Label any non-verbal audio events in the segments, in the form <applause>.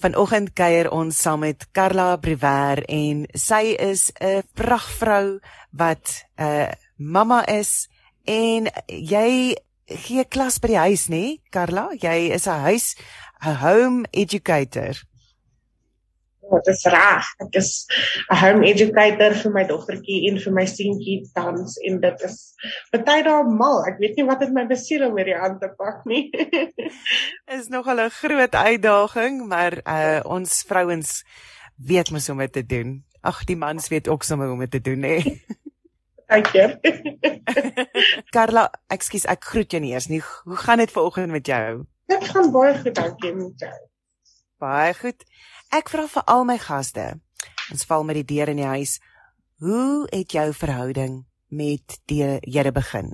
Vanoggend kuier ons saam met Carla Brewer en sy is 'n pragtvrou wat 'n uh, mamma is en jy gee klas by die huis nê Carla? Jy is 'n huis 'n home educator Dit is reg. Ek is 'n home educator vir my dogtertjie en vir my seentjie tans en dit is baie daar mal. Ek weet nie wat dit my besiel om hierdie aan te pak nie. <laughs> is nog 'n groot uitdaging, maar uh ons vrouens weet mos hoe om dit te doen. Ag, die mans weet ook sommer hoe om dit te doen, hè. <laughs> Dankie. <laughs> Carla, ekskuus, ek groet jou nie eers nie. Hoe gaan dit vanoggend met jou? Dit gaan baie goed, dankie met jou. Baie goed. Ek vra vir al my gaste. Ons val met die deur in die huis. Hoe het jou verhouding met die Here begin?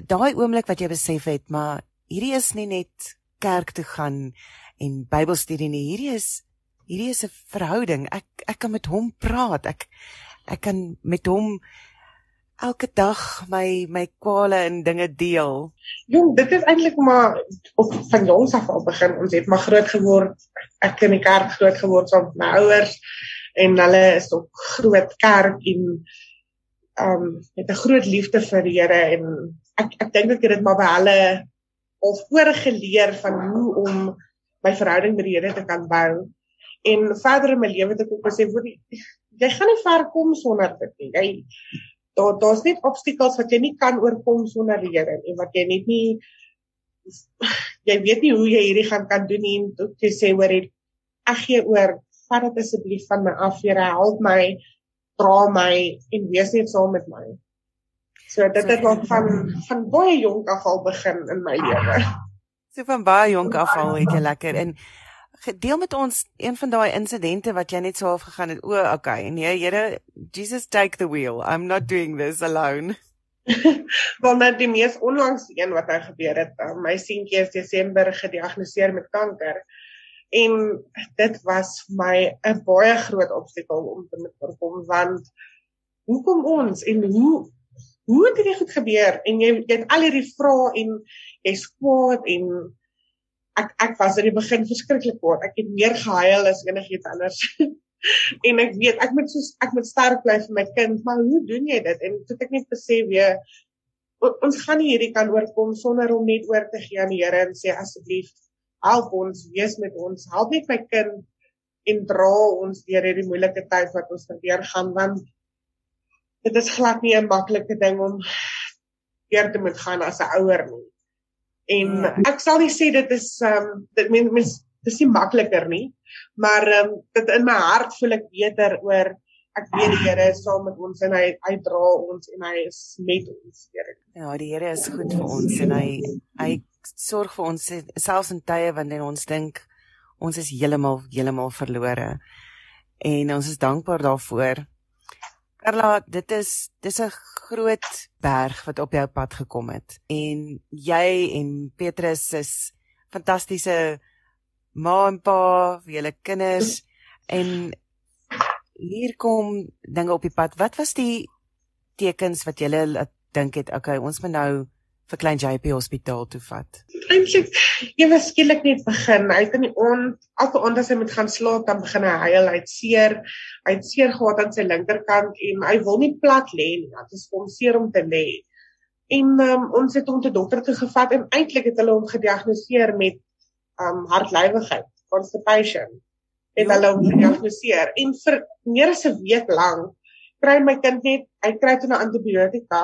Daai oomblik wat jy besef het, maar hierdie is nie net kerk toe gaan en Bybelstudie nie. Hierdie is hierdie is 'n verhouding. Ek ek kan met hom praat. Ek ek kan met hom elke dag my my kwale en dinge deel. Jong, dit is eintlik maar op van jongs af al begin. Ons het maar groot geword. Ek in die kerk groot geword saam met my ouers en hulle is op groot kerk en ehm um, het 'n groot liefde vir die Here en ek ek dink ek het dit maar by hulle al voorgeleer van hoe om my verhouding met die Here te kan bou. En verder in my lewe het ek ook gesê, jy gaan nie ver kom sonder dit nie. Jy daar daar's net obstacles wat jy nie kan oorkom sonder Here en wat jy net nie jy weet nie hoe jy hierdie gaan kan doen nie. En jy sê hoor ek gee oor vat dit asseblief van my af Here help my dra my en wees net saam met my. So dit het nog van van baie jonk af al begin in my lewe. So van baie jonk af al het jy lekker en deel met ons een van daai insidente wat jy net so half gegaan het. O, okay. Nee, Here, Jesus take the wheel. I'm not doing this alone. <laughs> Want net die mees onlangs een wat hy gebeur het. Uh, my seentjie is Desember gediagnoseer met kanker. En dit was my 'n baie groot obstakel om te moet oorkom want hoekom ons en hoe hoe het dit gebeur en jy, jy het al hierdie vrae en jy's kwaad en ek ek was in die begin verskriklik kwaad. Ek het meer gehuil as enigiets anders. <laughs> en ek weet ek moet soos ek moet sterk bly vir my kind, maar hoe doen jy dit? En toe ek net besef weer ons gaan nie hierdie kan oorkom sonder om net oor te gee aan die Here en sê asseblief help ons, wees met ons, help net my kind en dra ons deur hierdie moeilike tyd wat ons verweer gaan want dit is glad nie 'n maklike ding om deur te moet gaan as 'n ouer nie. En ja. ek sal nie sê dit is ehm um, dit mens mens dis nie makliker nie, maar ehm um, dit in my hart voel ek beter oor ek weet die Here is saam met ons en hy hy dra ons en hy is met ons. Here. Ja, die Here is goed vir ons en hy hy sorg vir ons selfs in tye wanneer ons dink ons is heeltemal heeltemal verlore. En ons is dankbaar daarvoor. Carla, dit is dis 'n groot berg wat op jou pad gekom het en jy en Petrus is fantastiese ma en pa vir julle kinders en hier kom dinge op die pad. Wat was die tekens wat julle dink het, okay, ons moet nou vir klein JP hospitaal toe vat? Eintlik, was skielik net begin. Hy het in die aand, elke aand as hy moet gaan slaap, dan begin hy huil, hy seer. Hy het seer gehad aan sy linkerkant en hy wil nie plat lê nie. Dit is hom seer om te lê. En um, ons het hom te dokter toe gevat en eintlik het hulle hom gediagnoseer met um hartlywigheid, constipation. Het ja. hulle hom gediagnoseer en vir meer as 'n week lank kry my kind net, hy kry toe 'n antibiotika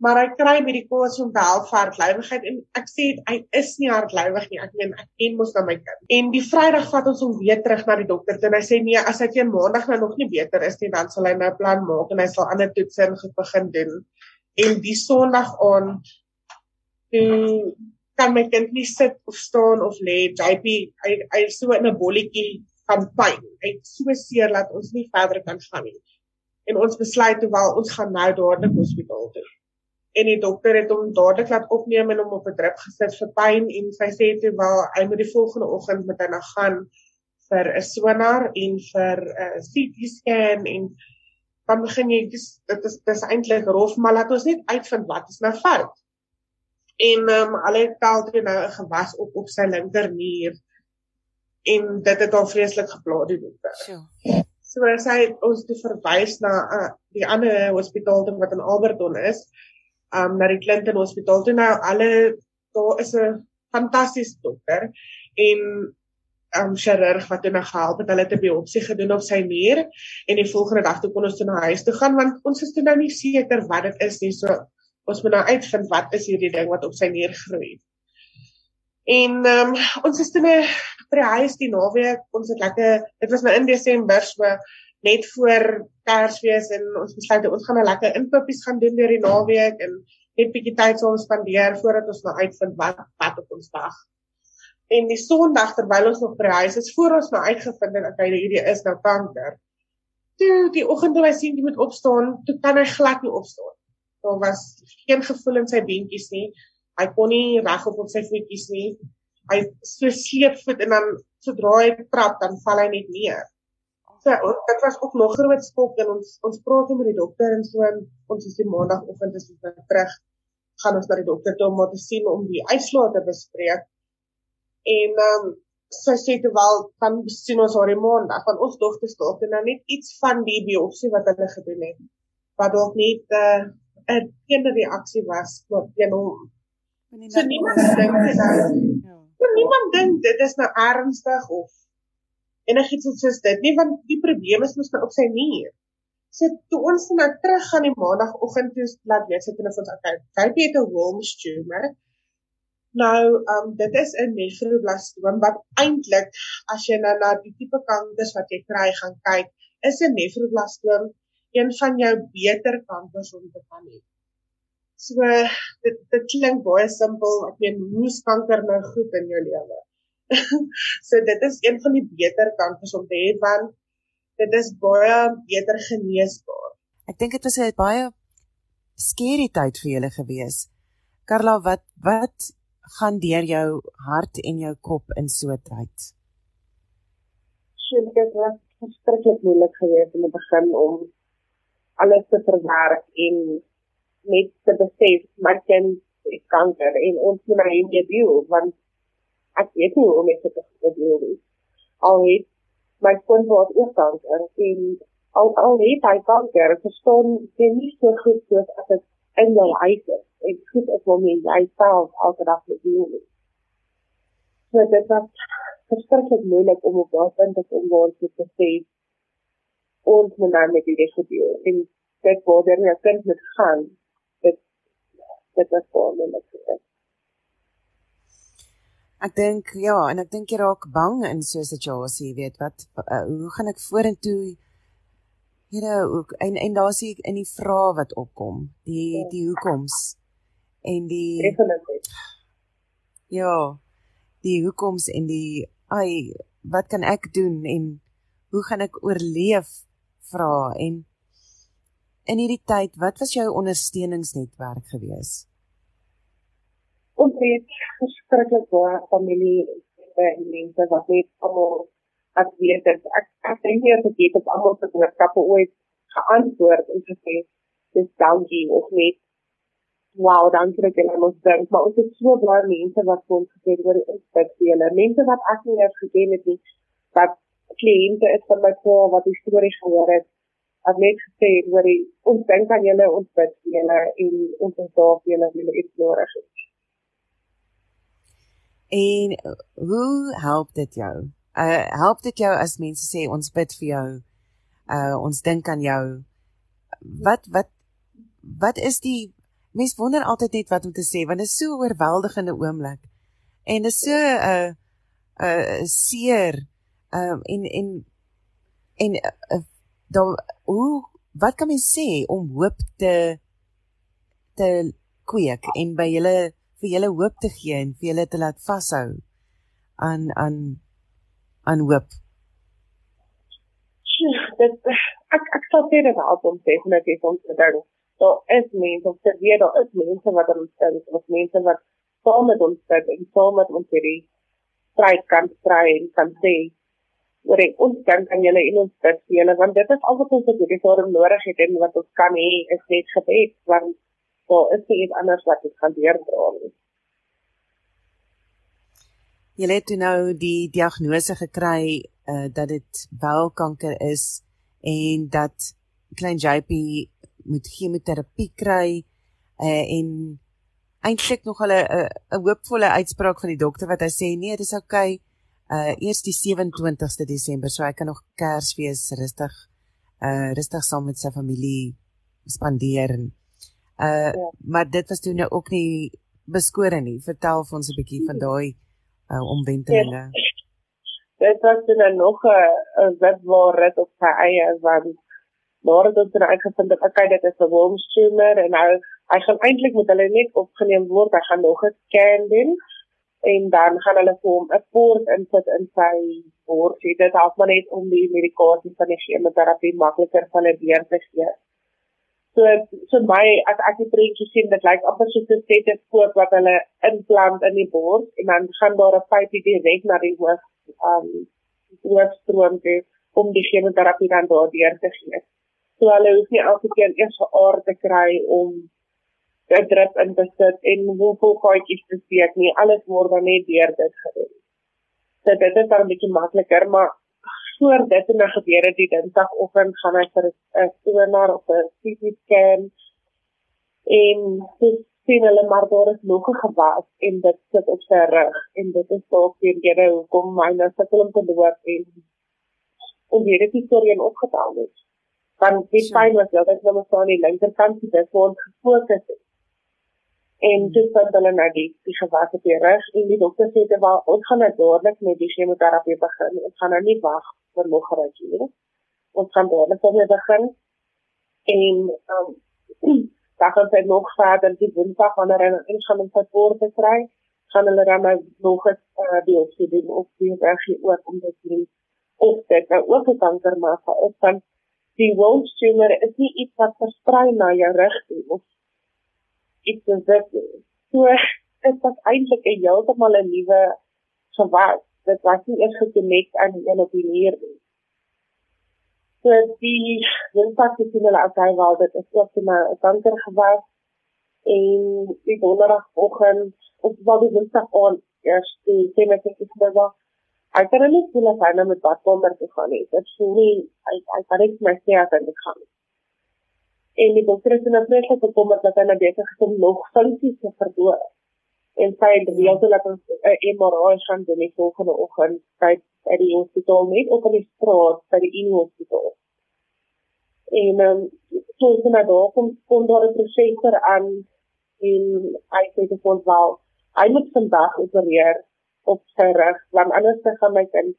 maar hy kry medikasie om te help vir hartlywigheid en ek sê hy is nie hartlywig nie. Ek meen ek ken mos dan my kind. En die Vrydag vat ons hom weer terug na die dokter en hy sê nee, as hy teen Maandag nou nog nie beter is nie, dan sal hy nou 'n plan maak en hy sal ander toetse in begin doen. En die Sondag aan toe kan my kind nie sit of staan of lê. JP hy hy so in 'n bolletjie van pyn. Hy het so seer dat ons nie verder kan gaan nie. En ons besluit toe wel ons gaan nou dadelik hospitaal toe en die dokter het hom dadelik laat opneem en hom op 'n drip gesit vir pyn en sy sê toe wel hy moet die volgende oggend met hy na gaan vir 'n sonar en vir 'n CT scan en dan begin jy dis dit is dis eintlik rof maar laat ons net uitvind wat is nou fout. En ehm um, hulle tel toe nou 'n gewas op op sy linkernier en dit het al vreeslik gepla die dokter. Sjoe. So sy het ons te verwys na uh, die ander hospitaal toe wat in Alberton is, um na die Clinton Hospitaal toe nou alle daar is 'n fantastiese dokter en um chirurg wat hulle gehelp het hulle te biopsie gedoen op sy nier en die volgende dag toe kon ons toe na huis toe gaan want ons is toe nou nie seker wat dit is nie so ons moet nou uitvind wat is hierdie ding wat op sy nier groei. En um ons is toe nou by die huis die naweek. Ons het lekker dit was nou in Desember so net voor Kersfees en ons besluit ons gaan 'n lekker inkopies gaan doen deur die naweek en net bietjie tyd saam spandeer voordat ons nou uitvind wat wat op ons dag. En die Sondag terwyl ons nog by die huis is, voor ons nou uitgevind het dat hy hierdie is nou kanker. Toe die oggend toe hy sien jy moet opstaan, toe kan hy glad nie opstaan. Daar was geen gevoel in sy beentjies nie. Hy kon nie regop op sy voetjies nie. Hy so sleepvoet en dan sodra hy trap dan val hy net neer. So dit was ook nog groot skok en ons ons praat met die dokter en so en ons is die maandagooggend is ons terug gaan ons na die dokter toe om te sien om die uitslae te bespreek. En ehm um, sy sê toe wel dan sien ons haar maandag van ons dogter dalk en nou net iets van die biopsie wat hulle gedoen het wat dalk net 'n uh, 'n teenreaksie was teen hom. So niemand dink dit nou. Ja. Niemand dink dit is nou ernstig of enigiets soos dit nie want die probleem is mos nou op sy nier. So toe ons nou terug gaan die maandagooggend toe laat weet sit hulle vir ons okay. Jy het 'n Wilms tumor. Nou, um dit is 'n nefroblastoom wat eintlik as jy nou na die tipe kankers wat jy kry gaan kyk, is 'n nefroblastoom een van jou beter kankers om te kan hê. So dit dit klink baie simpel. Ek meen moes kanker nou goed in jou lewe. <laughs> so dit is een van die beter kankers om te hê want dit is baie beter geneesbaar. Ek dink dit was 'n baie skerry tyd vir julle gewees. Karla, wat wat gaan deur jou hart en jou kop in so 'n tyd? Sjoe, dit was verskriklik moeilik geweest in die begin om alles te verwerk en net te besef my kind het kanker en ons moet nou hiermee deel want ek weet nie hoe om dit te deel nie. Al het my kind wat ook kanker en al al het hy kanker, verstaan jy nie so goed soos as dit in jou huis is. En goed is om jy self elke dag te deel nie. So dit was verskriklik moeilik om op daardie punt te kom waar ek te sê ons moet nou met die deel en word dan 'n kind met gaan dit is voormelik gewees. Ek dink ja, en ek dink jy raak bang in so 'n situasie, weet wat uh, hoe gaan ek vorentoe Here ook en en daar sien ek in die vrae wat opkom, die ja. die hoekoms en die Definitely. Ja. Die hoekoms en die ai wat kan ek doen en hoe gaan ek oorleef vra en in hierdie tyd, wat was jou ondersteuningsnetwerk gewees? Ons het verskriklik baie familie en mense wat net almal as weet dit ek ek dink hier het dit op almal se boodskappe ooit geantwoord en gesê dis dankie of net wow dankie dat julle ons dink maar ons het so baie mense wat vir ons gesê het oor inspeksiele mense wat ek nie eens geken het nie wat kliënte is van my pa wat die storie gehoor het het net gesê oor die ons dink aan julle ons bid vir julle en ons is daar vir julle wanneer iets nodig is. En hoe help dit jou? Uh help dit jou as mense sê ons bid vir jou? Uh ons dink aan jou. Wat wat wat is die mens wonder altyd net wat om te sê want dit is so 'n oorweldigende oomblik. En dit is so 'n uh, 'n uh, seer um en en en uh, dan hoe wat kan mens sê om hoop te te kweek en by julle vir julle hoop te gee en vir julle te laat vashou aan aan aan hoop. Dit ek ek sal sê dit al om te sê net is om te dink. So is mense of te weet daar is mense wat ons sê of mense wat saam met ons sit en saam met ons hierdie stryd kan stry en kan sê oor ons dink aan julle en ons bid vir julle want dit is al wat ons op hierdie forum nodig het en wat ons kan hê is net gebed want daar is nie iets anders wat ons gaan deurdra nie. Jy het nou die diagnose gekry uh dat dit wel kanker is en dat klein JP moet chemoterapie kry uh en eintlik nog hulle 'n 'n hoopvolle uitspraak van die dokter wat hy sê nee, dit is oukei. Okay. Uh eers die 27ste Desember, so hy kan nog Kersfees rustig uh rustig saam met sy familie spandeer en uh ja. maar dit was toe nou ook nie beskore nie. Vertel vir ons 'n bietjie van daai uh omwentelinge. Ja. Dit was dan nou nog 'n wet waar dit op sy eie want dit het uitgevind dat okay dit is 'n worm tumor en nou hy gaan eintlik met hulle net opgeneem word. Hy gaan nog 'n scan doen en dan gaan hulle vir hom 'n poort insit in sy bors. Dit help maar net om die medikasie van die chemoterapie makliker van 'n weer te gee. So so my as ek die prentjie sien dit lyk amper soos 'n stetoskoop wat hulle implant in die bors en dan gaan daar 'n pypie direk na die hoof um hoofstroom toe om die chemoterapie dan daardeur te gee. So hulle hoef nie elke keer eers 'n aar te kry om 'n drip in te sit en hoeveel gaatjies te steek nie. Alles word dan net deur dit gedoen. So dit is dan 'n bietjie makliker, maar voor dit en dan gebeur dit die Dinsdagoggend gaan hy vir 'n sonar of 'n CT scan en dis sien hulle maar daar is nog 'n gewas en dit sit op sy rug en dit is dalk die rede hoekom hy nou sukkel om te loop en om weer die storie in opgetel het. Want die pyn was wel dat hulle staan aan die linkerkant die dit word gefokus het. En dis wat hulle nou die die gewas op die rug en die dokter sê dit wel ons gaan nou dadelik met die chemoterapie begin. Ons gaan nou nie wag vir nog 'n rukkie nie. Ons gaan dadelik daarmee begin. En um, <clears throat> dan gaan sy nog verder die woensdag wanneer hy ingaan om sy voor te kry, gaan hulle dan nou nog 'n uh, biopsie doen op die regie ook om te sien of dit nou ook 'n kanker maar is dan die Wilms tumor is nie iets wat versprei na jou rug nie of iets wat so dit was eintlik 'n heeltemal 'n nuwe gewas dit was nie eers gekonek aan die een op die neer nie. So die hulle as hy wou dit is ook 'n kanker gewas en die donderdagoggend op wat die winpak aan eers die tematies is daar Hy kan nie sien of hy nou met badkamer toe gaan nie. Dit sou nie hy hy kan net my sê as hy gaan. En die dokter het nou net gekom dat hy nou besig is om nog funksies te verdoor en sy het gereël dat ons 'n uh, MRI gaan doen die volgende oggend by by die hospitaal net op in die straat by die Uni hospitaal. En ehm um, so is dit nou kom kom daar 'n professor aan en hy sê dit word wel hy moet vandag opereer op sy rug want anders gaan my kind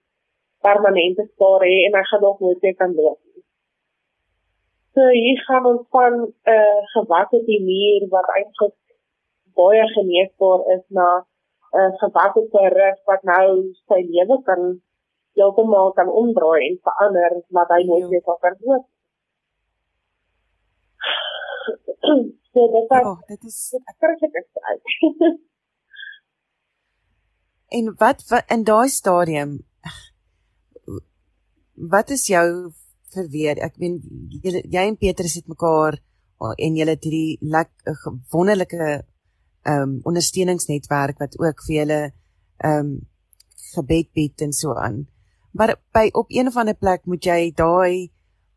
permanente spaar hê en hy gaan nog nooit weer kan loop. So hier gaan ons van 'n uh, gewasse die muur wat eintlik baie geneesbaar is na 'n uh, gewasse rug wat nou sy lewe kan heeltemal kan omdraai en verander wat hy nooit weer sou kan doen. so dit is oh, dit is perfek is uit. <laughs> en wat, wat in daai stadium wat is jou verweer? Ek meen jy en Petrus het mekaar en julle het hierdie lekker wonderlike ehm um, ondersteuningsnetwerk wat ook vir julle ehm um, gebed bied en so aan. Maar by op een of ander plek moet jy daai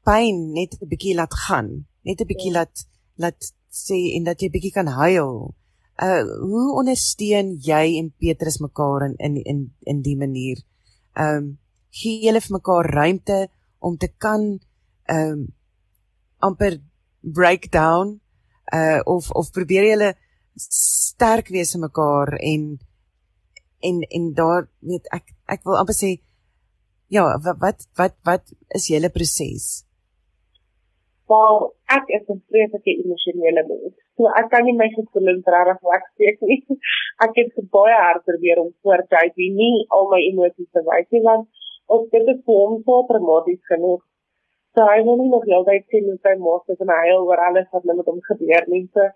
pyn net 'n bietjie laat gaan, net 'n bietjie ja. laat laat sê en dat jy bietjie kan huil. Uh hoe ondersteun jy en Petrus mekaar in in in in die manier? Ehm um, gee julle vir mekaar ruimte om te kan ehm um, amper break down uh of of probeer julle sterk wees in mekaar en en en daar weet ek ek wil amper sê ja wat wat wat is julle proses? Wel, ek is 'n vreeslike emosionele mens. So ek kan nie my gevoelens regtig wegsteek nie. <laughs> Ek het baie hard probeer om voortjy wie nie al my emosies te wys nie want of dit is vir hom so traumaties genoeg. So hy wil nie nog heeltyd sien hoe sy mos is en hy oor alles wat met hom gebeur nie. So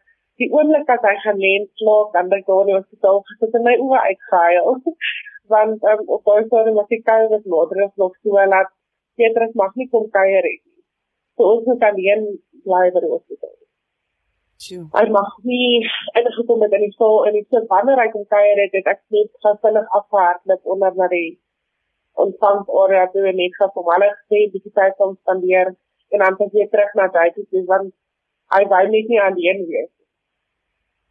die oomblik as hy en slaap dan by daar in die hospitaal gesit en my oë uitgehuil <laughs> want um, op daai stadium was ek kuier met moeder nog so laat Petrus mag nie kom kuier nie so ons moet alleen bly by die hospitaal Sjoe. Hy mag nie ingekom het in die saal en iets wanneer hy kom kuier het, het ek net gevinnig afgehardloop onder na die ontvangsarea toe en net gaan hom alles sê bietjie tyd om spandeer en dan weer terug na Duitsland toe want hy wou net nie alleen wees.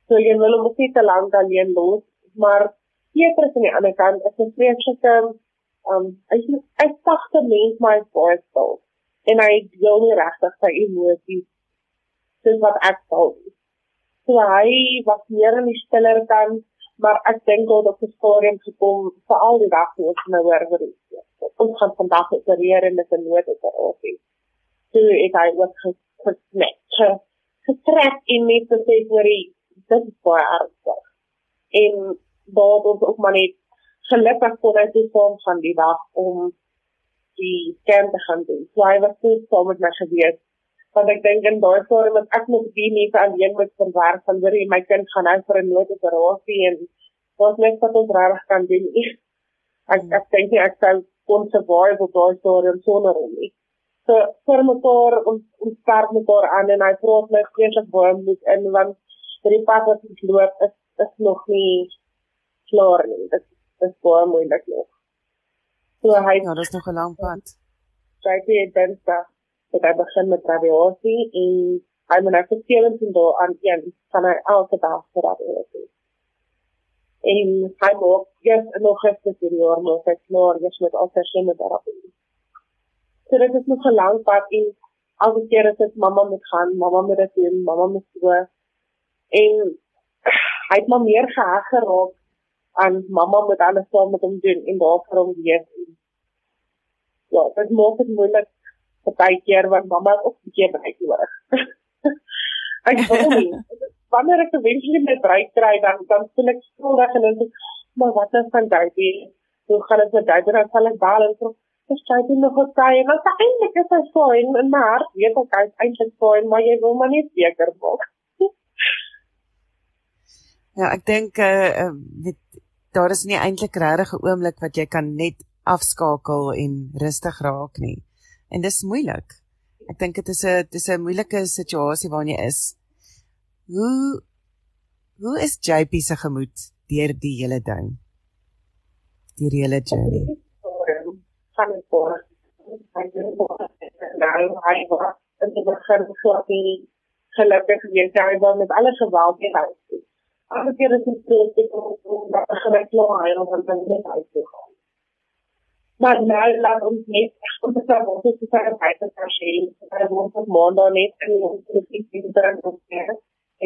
So jy wil hom ook nie te lank alleen los, maar Petrus aan die ander kant is 'n vreeslike um hy is 'n sagte mens maar baie stil en hy deel nie regtig sy emosies soos wat ek sou. So hy was meer in die stiller kant, maar ek dink dat op 'n stadium gekom vir al die dag wat nou hoor oor dit. Ons gaan vandag opereer en dit 'n nood op oor. So ek hy ook gesmet. Getrek in met te sê oor die dit baie ernstig. En daar ons ook maar net gelukkig kon hy toe saam gaan die dag om die scan te gaan doen. So hy was toe saam met my gewees. Want ek dink in daai storie met ek nog die nie vir alleen moet verwerk van hoor my kind gaan nou vir 'n noodoperasie en wat net wat ons reg kan doen. <laughs> Ek ek dink ek sou kon survive op daai storie sonder hom nie. So vir mekaar ons ons sterk mekaar aan en hy vra my vreeslik baie moet in want die pad wat ek loop is is nog nie klaar nie. Dit is baie moeilik nog. So hy Ja, dis nog 'n lang pad. Sy het Dinsdag het hy begin met radiasie en hy moet nou vir 17 dae aan een van hy elke dag vir radiasie. En hy maak just nog gister vir die jaar nog ek klaar is met al sy chemoterapie. So dit is nog 'n lang pad en elke keer as dit mamma moet gaan, mamma moet dit doen, mamma moet so en <sighs> hy het maar meer geheg geraak aan mamma moet alles saam met hom doen en daar vir hom wees. Ja, dit maak dit moeilik baie keer want mamma ook 'n bietjie nodig. <laughs> ek voel nie. Wanneer ek eventually my breek kry dan dan voel ek skuldig en dan maar wat is van daai? Hoe gaan dit met daai dan sal ek baal en so Dis jy dit nog oké en dan eintlik is dit fyn en maar weet ek is eintlik fyn maar jy wil maar net seker maak. Ja, ek dink uh, met daar is nie eintlik regtig 'n oomblik wat jy kan net afskakel en rustig raak nie. En dis moeilik. Ek dink dit is 'n dis 'n moeilike situasie waarin jy is. Hoe hoe is JP se gemoed deur die hele ding? Die hele journey. Die voor. Hy het nou hy was in die begin so gelukkig gewees hy was met alle geweld in Alle keer as ek sê ek kom dat ek net klaar nog dan net uit. Maar nou laat ons net om te sê wat is die feit dat daar sê dat ons op maandag net in ons posisie dan op hier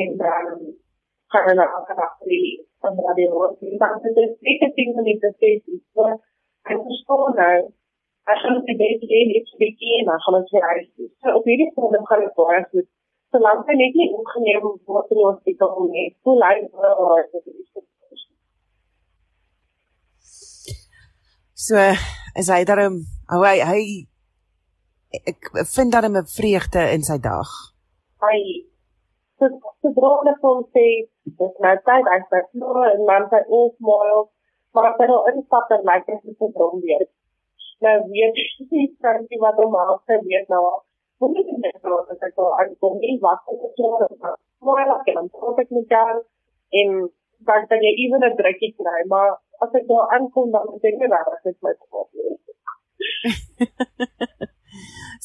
en dan gaan we naar elkaar achter van de radio. En dan is het zeker dingen niet te steeds. Maar ik verstaan nou, als je het een beetje in iets bekijkt, dan gaan het weer uit. Op ieder geval gaan het weer uit solank hy net nie opgeneem word in die hospitaal nie, voel hy wel So is hy daarom hou hy hy ek vind daarom 'n vreugde in sy dag. Hy so so drone van sê dis nou tyd hy sê nou en man sy oop mooi maar as hy nou instap dan lyk dit so drom weer. Nou weet jy <laughs> nie wat hom al gebeur nou al ada kongsi waktu itu maar ek kan kontak met jou en dan kan jy ewen 'n drukkie kry maar as <laughs> ek daar aankom dan dink ek dat dit my probleem is.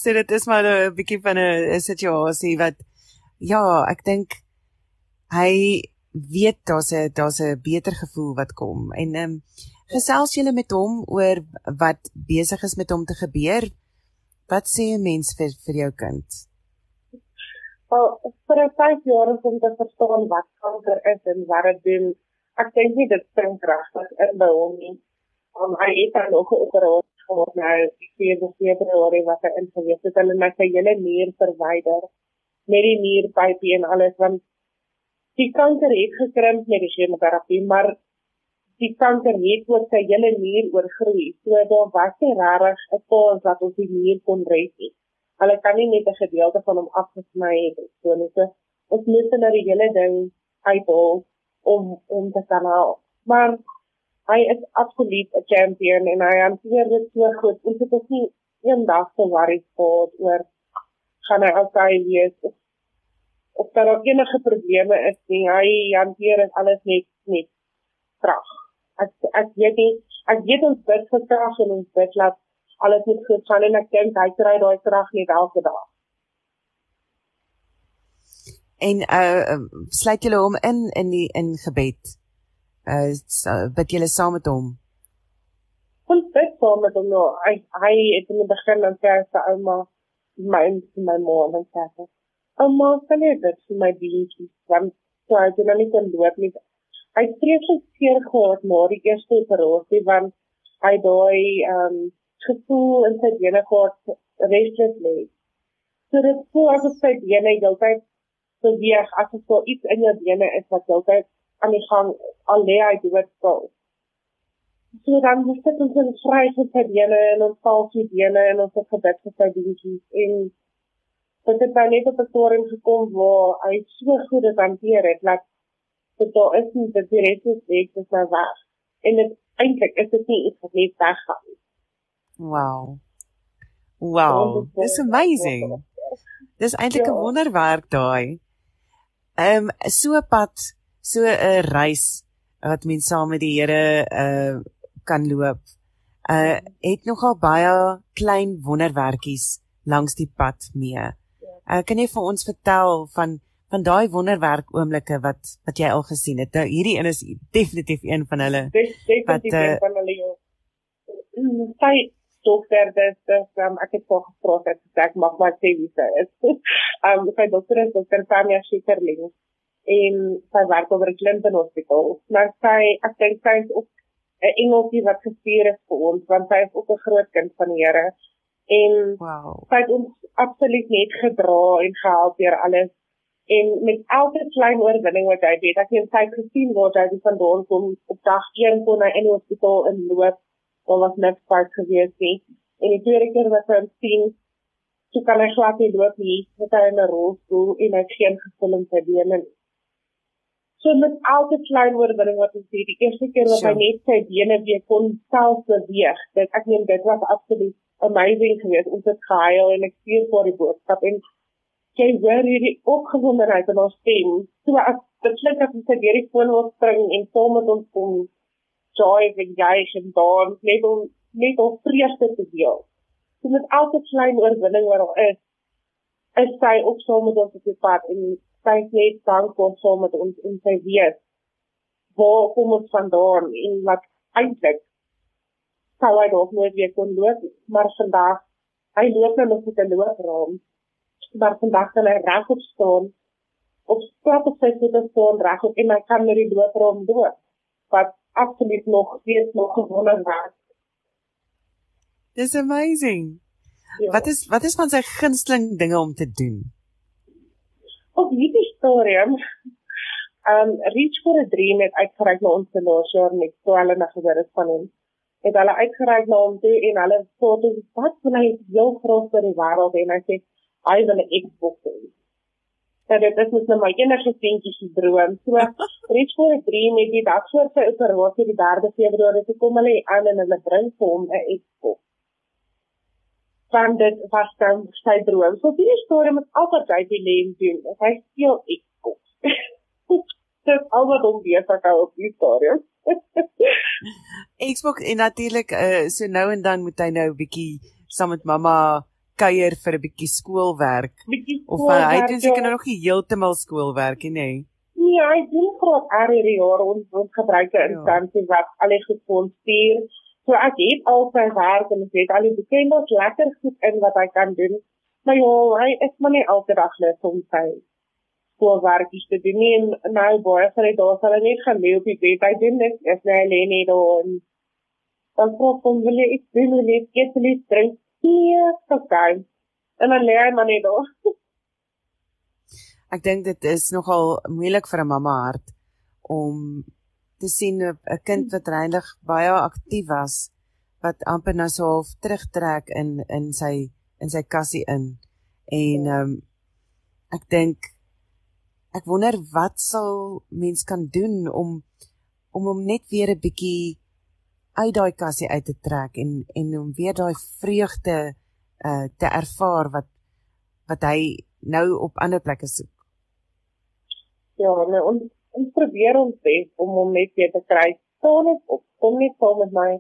so dit is maar 'n bietjie van 'n situasie wat ja, ek dink hy weet daar's 'n daar's 'n beter gevoel wat kom en ehm um, gesels julle met hom oor wat besig is met hom te gebeur Wat sê 'n mens vir vir jou kind? Wel, vir 'n 5 jaar om te verstaan wat kanker is en wat dit doen, ek dink nie dit spring regtig in by hom nie. Um, hy het dan nog 'n operasie gehad nou die 4de Februarie wat hy ingewees het. Hulle het sy hele nier verwyder met die nierpypie en alles want die kanker het gekrimp met die chemoterapie, maar die kanker het oor sy hele nier oorgroei. So daar was nie regtig 'n kans dat ons die nier kon red nie. Hulle kan nie net 'n gedeelte van hom afgesny het so net. So, ons moet nou die hele ding uithaal om om te kan help. Maar hy is absoluut 'n champion en hy hanteer dit so goed. Ons het nie eendag te worry gehad oor gaan hy okay wees. of daar enige probleme is nie. Hy hanteer dit alles net net krag. Ek ek weet nie ek weet ons bid vir krag en ons bid dat alles net goed gaan en ek dink hy kry daai krag net elke dag. En uh sluit julle hom in in die in gebed. Uh bid julle saam met hom. Ons bid saam met hom. Nou. Hy hy het in die begin dan sê sy ouma my my ma en sê sy ouma kan jy dit vir my dingetjies want so hy het nou nie kon loop nie. Hy het vreeslik seer gehad na die eerste operasie want hy daai ehm um, gevoel in sy bene gehad restless lê. So dit voel asof sy bene heeltyd beweeg asof daar iets in jou bene is wat heeltyd aan die gang al lê hy dood stil. So dan moet dit ons in vry vir sy bene en ons val sy bene en ons het gebid vir sy dingetjies en dit het nou net op 'n storie gekom waar hy so goed dit hanteer het dat dit daar is nie dat die res is weg dis nou weg en dit eintlik is dit nie iets wat net weggaan nie Wow. Wow. Dis amazing. Dis eintlik 'n ja. wonderwerk daai. Ehm um, so pad, so 'n reis wat mens saam met die Here uh kan loop. Uh het nogal baie klein wonderwerkies langs die pad mee. Uh kan jy vir ons vertel van van daai wonderwerk oomblikke wat wat jy al gesien het? Nou hierdie een is definitief een van hulle. Dis definitief wat, uh, een van hulle. Ja. Mm, sy dokter dis dis um, ek het voor gevra het ek mag maar sê wie sy is. <laughs> Ehm um, sy dokter is dokter Tanya Schifferling en sy werk die Clinton Hospital. Maar sy ek dink sy is ook 'n engeltjie wat gestuur is vir ons want sy is ook 'n groot kind van die Here. En wow. sy het ons absoluut net gedra en gehelp deur alles en met elke klein oorwinning wat hy het, ek het sy gesien waar hy vandaan kom op dag 1 kon hy in die hospitaal inloop daar was niks fout gewees nie. En die tweede keer wat hy sien, so kan hy glad nie loop nie, met hy in 'n rolstoel en hy geen gevoel in sy bene nie. So met elke klein oorwinning wat ons sien, die eerste keer wat hy net sy bene weer kon self beweeg, dit ek neem dit was absoluut amazing geweest. Ons het gehuil en ek stuur vir die boodskap en jy hoor hierdie opgewondenheid in ons stem. So as dit klink as ons weer die foon wil spring en saam met ons kom joy en en dans net om net om vreugde te deel. So met elke klein oorwinning wat daar is, is sy ook saam met ons op die pad en sy is net dankbaar saam met ons in sy wees. Waar kom ons vandaan en wat eintlik sou hy dalk nooit weer kon loop, maar vandag hy loop nou met 'n loopraam. Maar vandag kan hy regop staan op plat op sy voete staan regop en hy kan met die loopraam loop. Wat absoluut nog steeds nog gewonder raak. Dis amazing. Ja. Wat is wat is van sy gunsteling dinge om te doen? Op hierdie stadium um Reach for a Dream het uitgereik na ons laasjaar met toe hulle na gehoor het van hom. Het hulle uitgereik na hom toe en hulle foto's wat van hy heel groot vir die wêreld en hy sê hy wil 'n Xbox hê dat dit is net nou my enige seentjie se droom. So <laughs> reeds voor 'n dream het die dag voor sy operasie die 3de Februarie te kom hulle aan en hulle bring vir hom 'n Xbox. Want dit was dan sy droom. So die storie met altyd hy die lewe doen. Hy speel Xbox. <laughs> dit al wat hom weer verkou op die storie. <laughs> Xbox en natuurlik uh, so nou en dan moet hy nou 'n bietjie saam met mamma kuier vir 'n bietjie skoolwerk. Bietjie of uh, hy doen seker ja. nog nie heeltemal skoolwerk nie, nê? Nee, hy doen graag er hierdie jaar ons ons gebruike ja. instansie wat al die gesponsor. So ek het al sy werk en ek weet al die bekende lekker goed in wat hy kan doen. Maar ja, hy is maar nie elke dag lus om sy skoolwerkies te doen nie. En nou baie van die dae sal hy net gaan lê op die bed. Hy doen as hy lê net daar en dan kom hom wil jy iets doen, wil jy iets drink Nee, okay. En dan lê hy maar net daar. Ek dink dit is nogal moeilik vir 'n mamma hart om te sien 'n kind wat reinig baie aktief was wat amper nou so half terugtrek in in sy in sy kassie in. En ja. ehm um, ek dink ek wonder wat sal mens kan doen om om hom net weer 'n bietjie uit daai kassie uit te trek en en om weer daai vreugde uh te ervaar wat wat hy nou op ander plekke soek. Ja, nee, ons ons probeer ons bes om hom net weer te kry. Staan net op, kom net saam met my.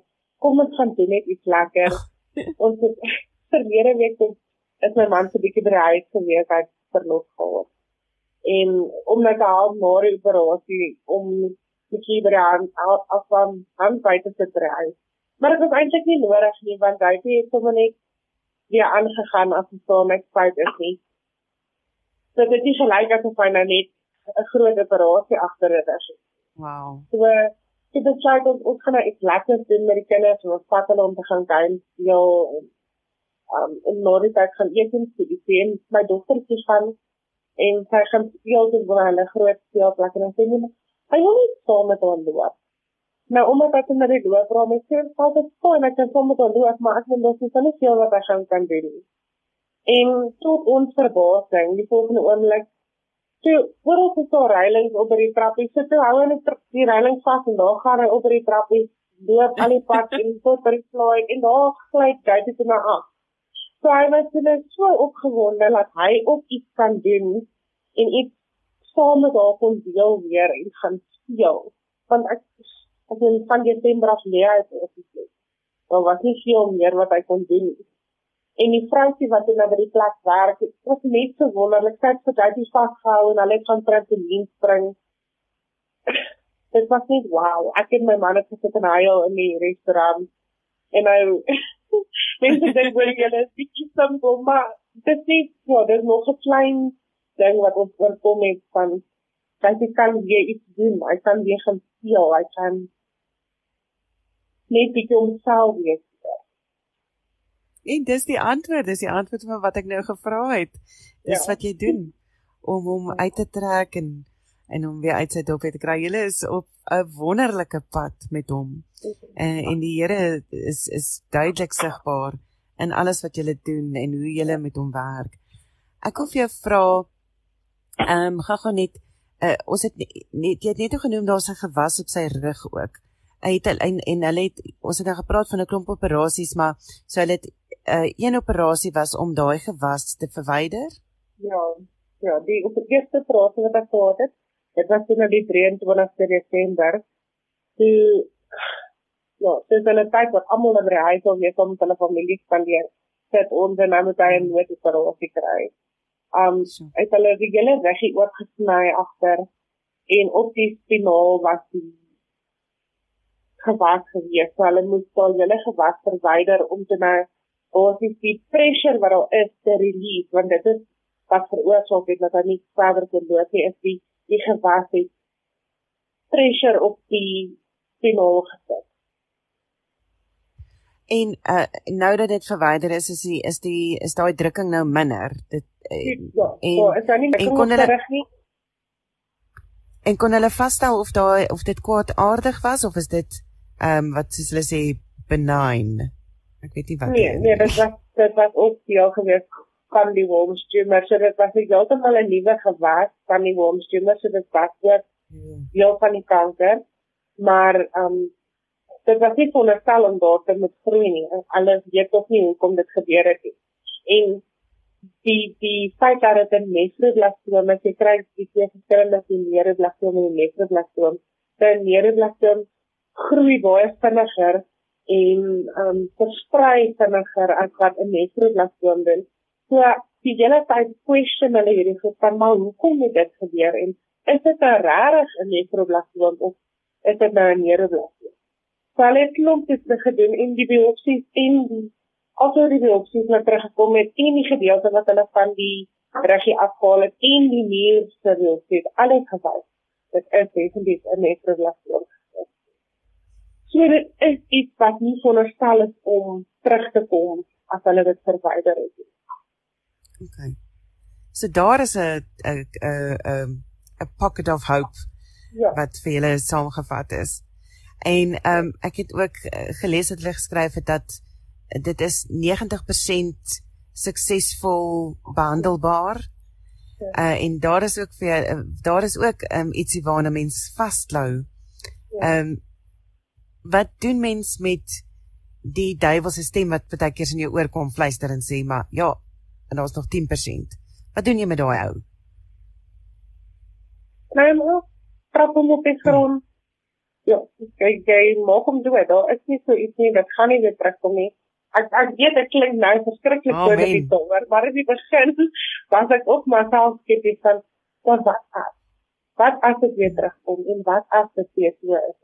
Kom ons gaan doen net iets lekker. <laughs> ons het <laughs> verlede week is my man se bietjie by die huis gewees, hy het verlof gehad. En om net al na die operasie om bietjie by die hand af van hand buite te kry. Maar dit was eintlik nie nodig nie want hy het sommer net weer aangegaan as hy so net spyt is nie. So dit is gelyk asof hy nou net 'n groot operasie agter dit is. Wow. So dit is jy dan ook gaan iets lekker doen met die kinders en ons vat hulle om te gaan games speel en um in Noordwes gaan eers in die sien my dogtertjie gaan en sy gaan speel met hulle groot speelplek en sê net hy wil nie saam met hulle loop. Nou omdat ek net die loop raam het, sê ek dit so en ek kan saam met hulle loop, maar ek wil nog nie net veel wat ek kan doen. En tot ons verbasing, die volgende oomblik toe word ons so reilings op by die trappie sit so, hou en die reiling vas en daar gaan hy op by die trappie loop al die pad en <laughs> tot by die slaai en daar gly hy dit na af. So hy was net so opgewonde dat hy ook iets kan doen en iets saam met haar kon deel weer en gaan speel. Want ek as in van Desember af lê hy op die plek. Daar was nie veel meer wat hy kon doen nie en die vroukie wat in die plek werk, dit was net so wonderlik. Sy het vir daai vasgehou en hulle het gaan trampolien spring. <coughs> dit was net wow. Ek het my man het gesit en hy in die restaurant en hy <laughs> mense dink wel jy is bietjie simpel, maar dit is ja, daar's nog 'n klein ding wat ons oorkom het van sy kan weer iets doen. Hy kan weer gaan speel. Hy kan net bietjie homself weer En dis die antwoord, dis die antwoord van wat ek nou gevra het. Dis ja. wat jy doen om hom uit te trek en en hom weer uit sy dop te kry. Julle is op 'n wonderlike pad met hom. En en die Here is is duidelik sigbaar in alles wat julle doen en hoe julle met hom werk. Ek wil vir jou vra ehm um, gaga net uh, ons het net jy het net genoem daar's 'n gewas op sy rug ook. Hy het en en hulle het ons het nou gepraat van 'n klomp operasies maar so hulle het uh, een operasie was om daai gewas te verwyder? Ja, ja, die op die eerste operasie wat ek gehad het, dit was in die 23 Desember. Die ja, dit was 'n tyd wat almal na die huis wil wees om met hulle familie spandeer. Sit ons en nou moet hy 'n nood operasie kry. Um uit hulle die hele reggie oopgesny agter en op die spinaal was die gewas gewees. So hulle moes al hulle gewas verwyder om te nou ons is die pressure wat daar is te release want dit is wat veroorsaak het dat hy nie verder kon loop nie is die die gewas het pressure op die spinaal gesit. En uh, nou dat dit verwyder is is die is die is daai drukking nou minder. Dit uh, ja, en so, is nie en kon hulle nie. En kon hulle vasstel of daai of dit kwaadaardig was of is dit ehm um, wat soos hulle sê benign? Ek weet nie wat Nee, nee, dit was dit was ook deel gewees van die worms tumor. So dit was heeltemal 'n nuwe gewas van die worms tumor, so dit was ook hmm. deel van die kanker. Maar ehm um, dit was nie veronderstel om daar te moet groei nie. Alles weet tog nie hoekom dit gebeur het nie. En die die feit dat dit 'n nefroblastoom is, jy kry die twee verskillende nefroblastoom en nefroblastoom. Die nefroblastoom groei baie vinniger en ehm um, versprei vinniger as wat 'n nefroblastoom doen. So die hele tyd question hulle hierdie van maar hoekom het dit gebeur en is dit 'n regtig 'n nefroblastoom of is dit nou 'n neuroblastoom? So hulle het klomp dit gedoen en die biopsies en die also die biopsies wat teruggekom het en die gedeelte wat hulle van die reggie afhaal het en die nier se biopsie alles gewys. Dit is definitief 'n nefroblastoom. So dit is iets wat nie veronderstel is om terug te kom as hulle dit verwyder het. OK. So daar is 'n 'n 'n 'n pocket of hope ja. wat vir julle saamgevat is. En ehm um, ek het ook uh, gelees dat hulle geskryf het dat dit is 90% suksesvol behandelbaar. Uh en daar is ook vir uh, daar is ook um, ietsie waarna mens vasklou. Ja. Ehm um, wat doen mens met die duiwelse stem wat baie keer in jou oor kom fluister en sê maar ja, en daar's nog 10%. Wat doen jy met daai ou? sny hom op, trap hom op die grond. Ja, kyk jy maak hom dood. Daar is nie so iets nie, dit gaan nie weer terugkom nie. Ek ek weet dit klink nou verskriklik oh, voor die tower, maar in die begin <laughs> was ek ook maar self skepties van wat wat as. Wat as dit weer terugkom en wat as dit weer so is?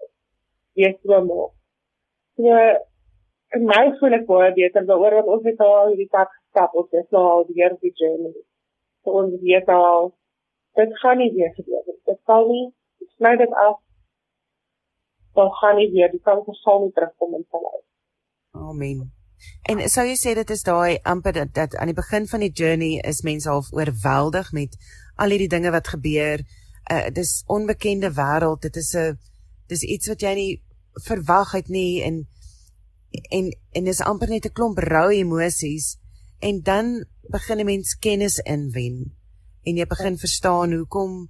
Weer so maak. So en my voel ek baie beter oor wat ons het al hierdie pad gestap op dis nou al die hele journey. So ons weet al dit gaan nie weer gebeur nie. Dit sal nie sny dit af. Dan gaan nie weer die kanker sal nie terugkom in sy lewe. Amen. En sou jy sê dit is daai amper dat, dat aan die begin van die journey is mense half oorweldig met al hierdie dinge wat gebeur. Uh dis onbekende wêreld. Dit is 'n dis iets wat jy nie verwag het nie en en en dis amper net 'n klomp rou emosies en dan begin 'n mens kennis inwen en jy begin verstaan hoekom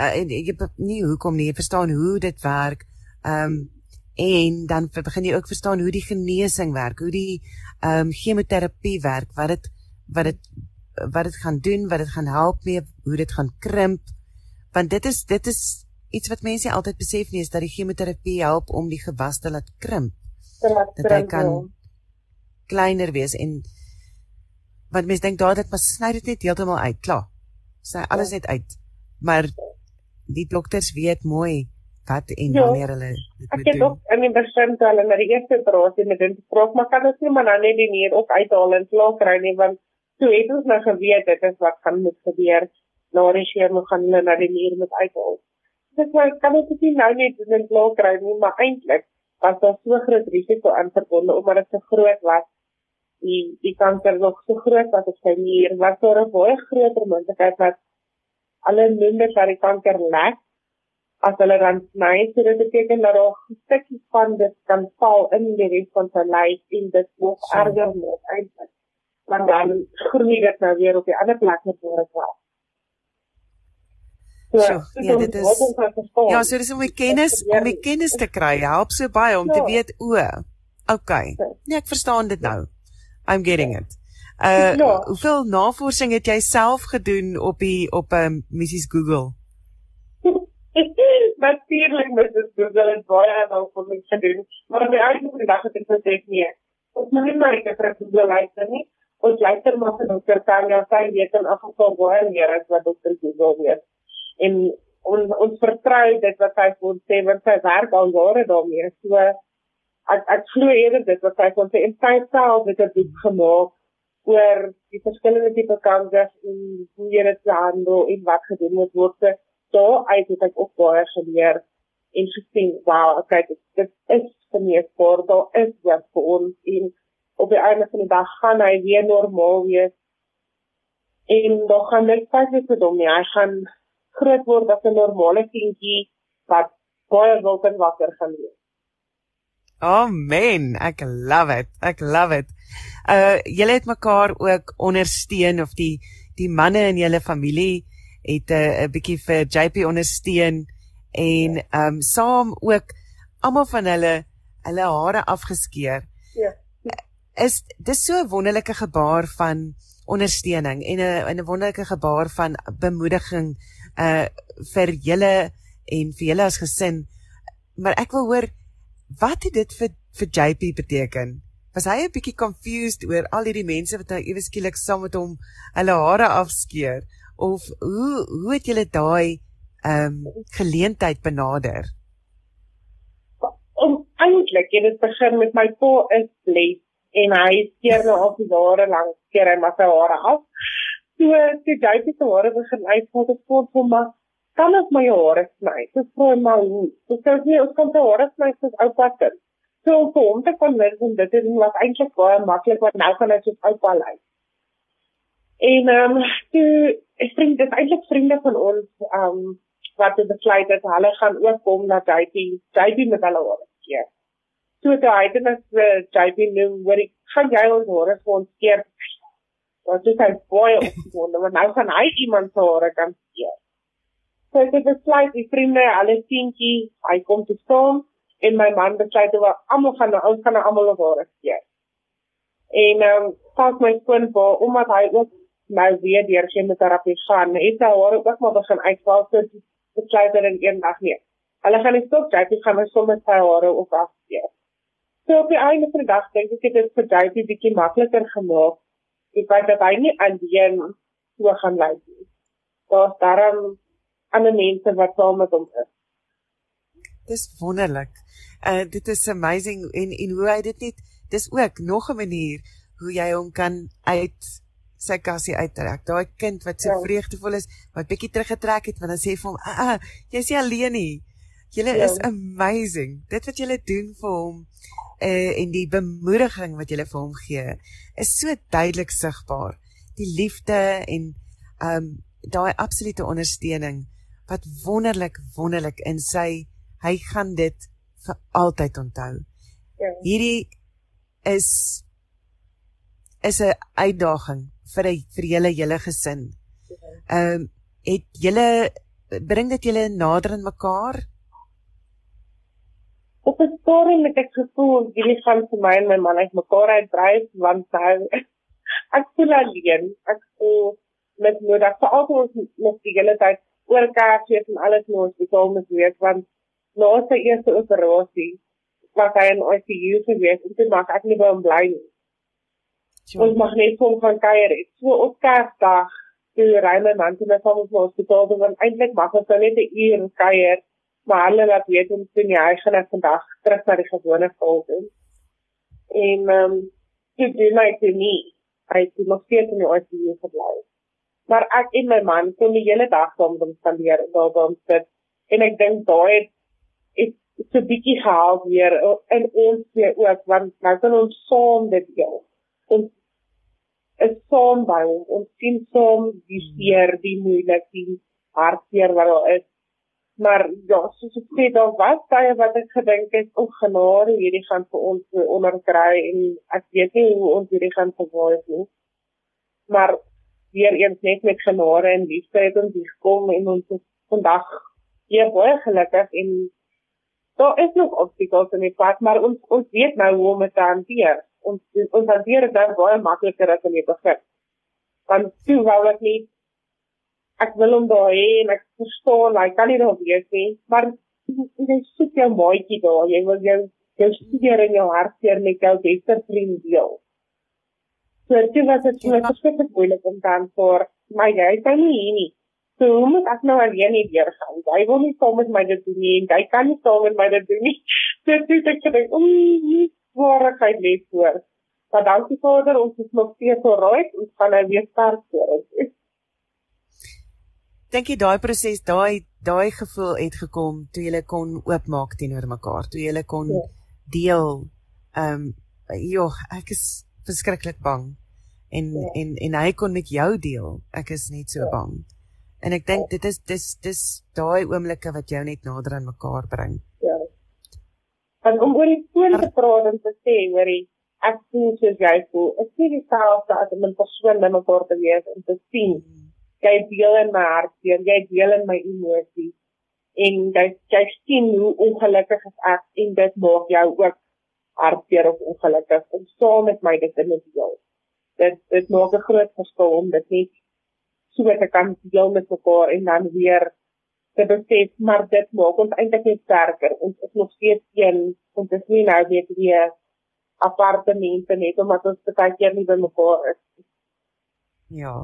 uh, en jy nie hoekom nie jy verstaan hoe dit werk ehm um, en dan begin jy ook verstaan hoe die genesing werk hoe die ehm um, chemoterapie werk wat dit wat dit wat dit gaan doen wat dit gaan help mee hoe dit gaan krimp want dit is dit is iets wat mense altyd besef nie is dat die chemoterapie help om die gewas te laat krimp dat hy kan kleiner wees en wat mense dink dadelik maar sny dit net heeltemal uit, klaar. Sny alles ja. net uit. Maar die dokters weet mooi wat en ja. wanneer hulle dit moet doen. Ek het ook in die begin toe hulle na die eerste operasie met dit gespreek, maar kan dit nie maar nou net die nier ook uithaal en klaar kry nie want toe het ons nou geweet dit is wat gaan moet gebeur. Na die skeer moet gaan hulle na die nier moet uithaal. Dit sê kan dit nie nou net doen en klaar kry nie, maar eintlik was daar so groot risiko aan verbonde omdat dit so groot was die die kanker nog so groot was as sy nier was daar 'n baie groter moontlikheid dat alle minder dat die kanker lek as hulle dan sny so dit beteken dat daar 'n stukkie van dit kan val in die res van sy lyf en dit nog so. erger word eintlik want dan groei dit nou weer op die ander plek net waar dit was So, ja, dit is Ja, so dis om die kennis om die kennis te kry. Help so baie om ja. te weet o. Okay. Nee, ek verstaan dit nou. I'm getting it. Uh ja. hoeveel navorsing het jy self gedoen op die op 'n um, Mrs Google? <laughs> Natuurlik met die Google en baie en al vir my gedoen. Maar my eie vandag het ek gesê nee. Ons moet nie maar ek vir Google luister nie. Ons luister maar vir dokter Tanya, sy weet in elk geval baie meer as wat dokter Google weet en ons ons vertrou dit wat hy vir ons sê want sy werk al jare daarmee so ek ek glo eerder dit wat hy vir ons sê en sy self het boek gemaak oor die verskillende tipe kankers en hoe jy dit handel en wat gedoen moet word so daar uit het ek ook baie geleer en gesien wow okay dit, is voor daar is wat vir ons en op die einde van die dag gaan hy weer normaal wees en dan gaan net pas vir hom nie hy gaan groot word as 'n normale kindjie wat baie wild en wakker gaan wees. Amen. Ek love it. Ek love it. Uh julle het mekaar ook ondersteun of die die manne in julle familie het 'n uh, bietjie vir JP ondersteun en ja. um saam ook almal van hulle hulle hare afgeskeer. Ja. Is dis so 'n wonderlike gebaar van ondersteuning en 'n 'n wonderlike gebaar van bemoediging uh vir julle en vir julle as gesin. Maar ek wil hoor wat het dit vir vir JP beteken? Was hy 'n bietjie confused oor al hierdie mense wat nou ewe skielik saam met hom hulle hare afskeer of hoe hoe het julle daai ehm um, geleentheid benader? Om eintlik het dit begin met my pa is bless en hy skeer nou al die jare lank skeer hy maar sy hare af. So toe jy se hare begin uitval het voel vir my kan ek my hare sny? Dis vir my hoe? So sou jy ons kan te hare sny soos oupa kind so om te kon wens en dit is wat eintlik baie maklik wat nou kan ek soos oupa lyk en ehm um, toe ek dink dit eintlik vriende van ons ehm um, wat het besluit dat hulle gaan ook kom na JP JP met hulle hare skeer so toe hy het net JP noem wat ek gaan jy ons hare vir ons skeer Want dit is baie opgewonde want nou gaan hy iemand se hare kan skeer. So ek het besluit die vriende, alle tientjie, hy kom te staan en my man besluit oor almal gaan nou ons gaan nou almal hare skeer. En ehm um, pas my skoon vir omdat hy ook nou weer deur chemoterapie gaan, het hy hare ook maar begin uitval so besluit hulle in een dag nie. Hulle gaan nie stop jy gaan my sommer sy hare op afskeer. So op die einde van die dag dink ek dit het vir JP bietjie makliker gemaak. Die feit dat hy nie alleen so gaan lyk nie. Daar's daarom ander mense wat saam met hom is. Dis wonderlik. Uh dit is amazing en en hoe hy dit net dis ook nog 'n manier hoe jy hom kan uit sy kassie uittrek. Daai kind wat so ja. vreugdevol is, wat bietjie teruggetrek het, want dan sê vir hom, "Ah, ah jy's nie alleen nie. Julle ja. is amazing. Dit wat julle doen vir hom uh en die bemoediging wat julle vir hom gee, is so duidelik sigbaar. Die liefde en um daai absolute ondersteuning wat wonderlik wonderlik in sy hy gaan dit vir altyd onthou. Ja. Hierdie is is 'n uitdaging vir vir julle hele gesin. Ehm um, het julle bring dit julle nader aan mekaar? Op 'n stadium het ek gevoel hierdie gaan vir my en my man uit mekaar uitdryf want hy <laughs> ek voel alleen. Ek voel met nodig vir al ons nog die hele tyd oor kaartjies en alles in ons hospitaal moet weet want na sy eerste operasie was hy in ICU gewees en toe maak ek nie by hom bly nie. Ja. Ons mag net kom van kuier. So op Kersdag toe ry my man toe na ons hospitaal toe want eintlik mag ons net 'n uur kuier, maar hulle laat weet ons toe nie hy gaan vandag terug na die gewone vol doen. En ehm um, dit doen my toe nie. Hy het nog steeds in die ICU gebly. Maar ek en my man kon die hele dag saam met hom spandeer daar by hom sit en ek dink daai het so 'n bietjie gehelp weer in ons weer ook want nou kan ons saam dit deel. Ons is saam by ons. Ons sien saam die hmm. seer, die moeilik, die hartseer wat daar is. Maar ja, soos ek sê, daar was baie wat ek gedink het, o genade, hierdie gaan vir ons onderkry en ek weet nie hoe ons hierdie gaan verwaar nie. Maar weer eens net met genade en liefde het ons hier gekom en ons is vandag hier baie gelukkig en daar is nog obstakels in die pad, maar ons ons weet nou hoe om dit te hanteer. Ons ons hanteer dit dan baie makliker as in die begin. Want toe wou ek nie ek wil hom daar hê en ek verstaan, hy kan nie daar wees nie, maar jy soek jou maatjie daar. Jy wil jou jou studeer in jou hart seer met jou beste vriend deel. So dit was dit was verskriklik moeilik om dan vir my jy kan nie hier nie. So hoe moet ek nou alleen hier weer gaan? Hy wil nie saam met my dit doen nie en hy kan nie saam met my dit doen nie. <laughs> So toe ek gedink, "Oei, swaarheid lê voor." Maar dankie Vader, ons is nog steeds so reg en gaan nou weer sterk word. Dink jy daai proses, daai daai gevoel het gekom toe jy kon oopmaak teenoor mekaar, toe jy kon ja. deel. Ehm um, joh, ek is verskriklik bang. En ja. en en hy kon met jou deel. Ek is net so ja. bang. En ek dink dit is dis dis daai oomblikke wat jou net nader aan mekaar bring. Ja. En om oor die foon te praat en te sê, hoorie, ek voel soos jy voel. Ek sien dit self dat om 'n persoon met mekaar te wees en te sien. Jy deel in my hart, jy deel in my emosies en jy jy sien hoe ongelukkig ek en dit maak jou ook hartseer of ongelukkig om saam met my dit te deel. Dit dit maak 'n groot verskil om dit net so te kan deel met mekaar en dan weer te besef maar dit maak ons eintlik net sterker. Ons is nog steeds een. Ons is nie nou weer weer appartemente net omdat ons baie keer nie by mekaar is ja.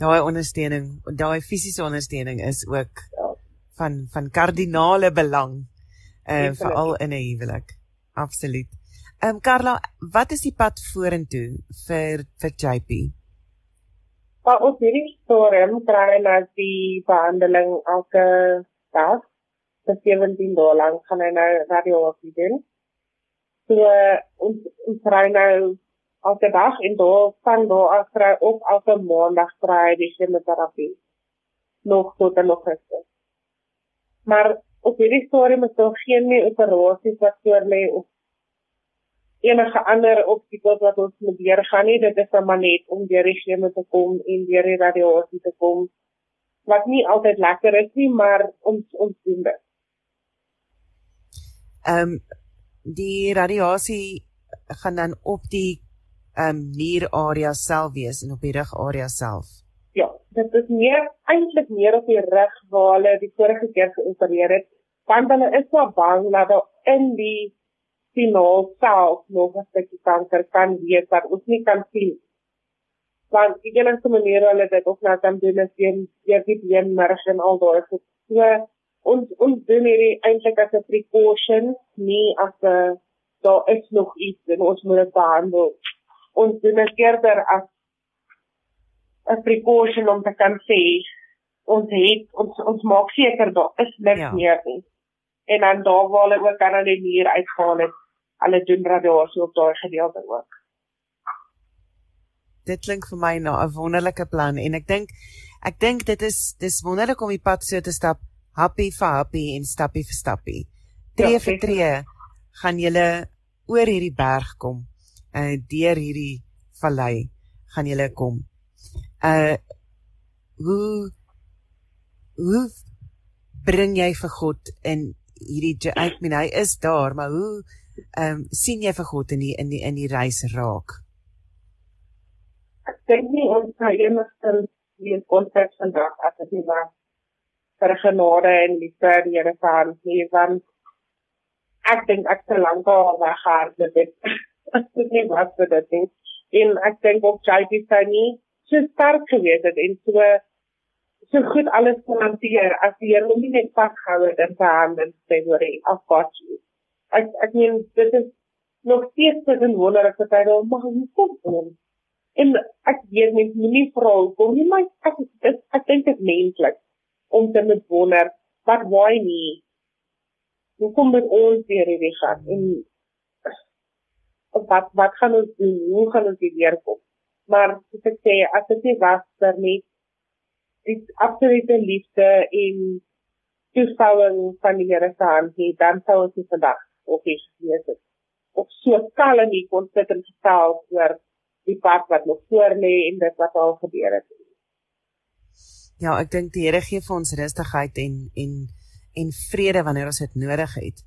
Daai ondersteuning daai fisiese ondersteuning is ook ja. van van kardinale belang uh, veral in 'n huwelik. Absoluut. Ehm um, Carla wat is die pad vorentoe vir vir JP Maar op hierdie stadium kry hy die behandeling elke dag. vir 17 dae lank gaan hy nou radiologie doen. So ons ons kry nou elke dag en daar van daar af kry op elke maandag kry hy die chemoterapie. Nog tot en nog gister. Maar op hierdie stadium is daar geen meer operasies wat voor lê of enige ander obstakels wat ons moet deurgaan nie. Dit is maar net om deur die chemo te kom en deur die radiasie te kom. Wat nie altyd lekker is nie, maar ons ons doen dit. Ehm um, die radiasie gaan dan op die ehm um, nierarea self wees en op die rugarea self. Ja, dit is meer eintlik meer op die rug waar hulle die vorige keer geopereer het. Want hulle is so bang dat daar in die finaal self nog 'n stukkie kanker kan wees wat ons nie kan sien. Want die enigste manier hulle dit ook nou kan doen is deur deur die beenmerg en al daai goed. So ons ons doen hierdie eintlik as 'n precaution, nie as 'n daar is nog iets en ons moet dit behandel. Ons doen dit eerder as 'n precaution om te kan sê ons het ons ons maak seker daar is niks ja. meer nie. En dan daar waar hulle ook aan hulle muur uitgaan het, hulle doen radiasie op daai gedeelte ook. Dit klink vir my na 'n wonderlike plan en ek dink ek dink dit is dis wonderlik om die pad so te stap, happy vir happy en stappie vir stappie. Tree ja, vir tree gaan julle oor hierdie berg kom. Uh deur hierdie vallei gaan julle kom uh hoe hoe bring jy vir God in hierdie ek meen hy is daar maar hoe ehm um, sien jy vir God in die in die in die reis raak? Ek dink nie ons kan enigste die konteks van daar as dit nie was vir genade en liefde die Here se hand nie want ek dink ek te lank al weggaan dit <laughs> as dit nie was vir dit nie. En ek dink ook jy dis nie so sterk gewees het en so so goed alles kon hanteer as die Here hom nie net vasgehou het in sy hande en sê hoor hy afvat jy. Ek ek meen dit is nog steeds so 'n wonderlike dat hy hom mag kom kom. En ek weet net nie vra hoekom nie maar ek dit ek dink dit menslik om te met wonder wat waai nie. Hoe kom dit ons hier hierdie gaan en wat wat gaan ons doen? Hoe gaan ons hier kom? maar soos ek sê as dit nie was vir net die absolute liefde en toestemming van die Here se hand nie dan sou ons vandag of is weet het of so kalm nie kon sit en gestel oor die pad wat nog voor lê en dit wat al gebeur het Ja ek dink die Here gee vir ons rustigheid en en en vrede wanneer ons dit nodig het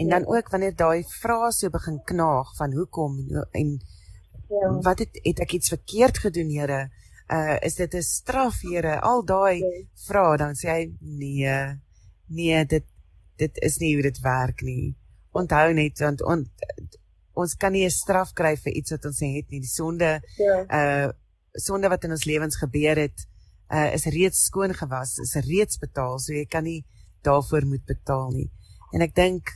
en ja. dan ook wanneer daai vrae so begin knaag van hoekom en, en Ja. Wat het het ek iets verkeerd gedoen, Here? Uh is dit 'n straf, Here? Al daai ja. vrae dan sê hy nee. Nee, dit dit is nie hoe dit werk nie. Onthou net want on, ons kan nie 'n straf kry vir iets wat ons het nie. Die sonde ja. uh sonde wat in ons lewens gebeur het, uh is reeds skoon gewas, is reeds betaal, so jy kan nie daarvoor moet betaal nie. En ek dink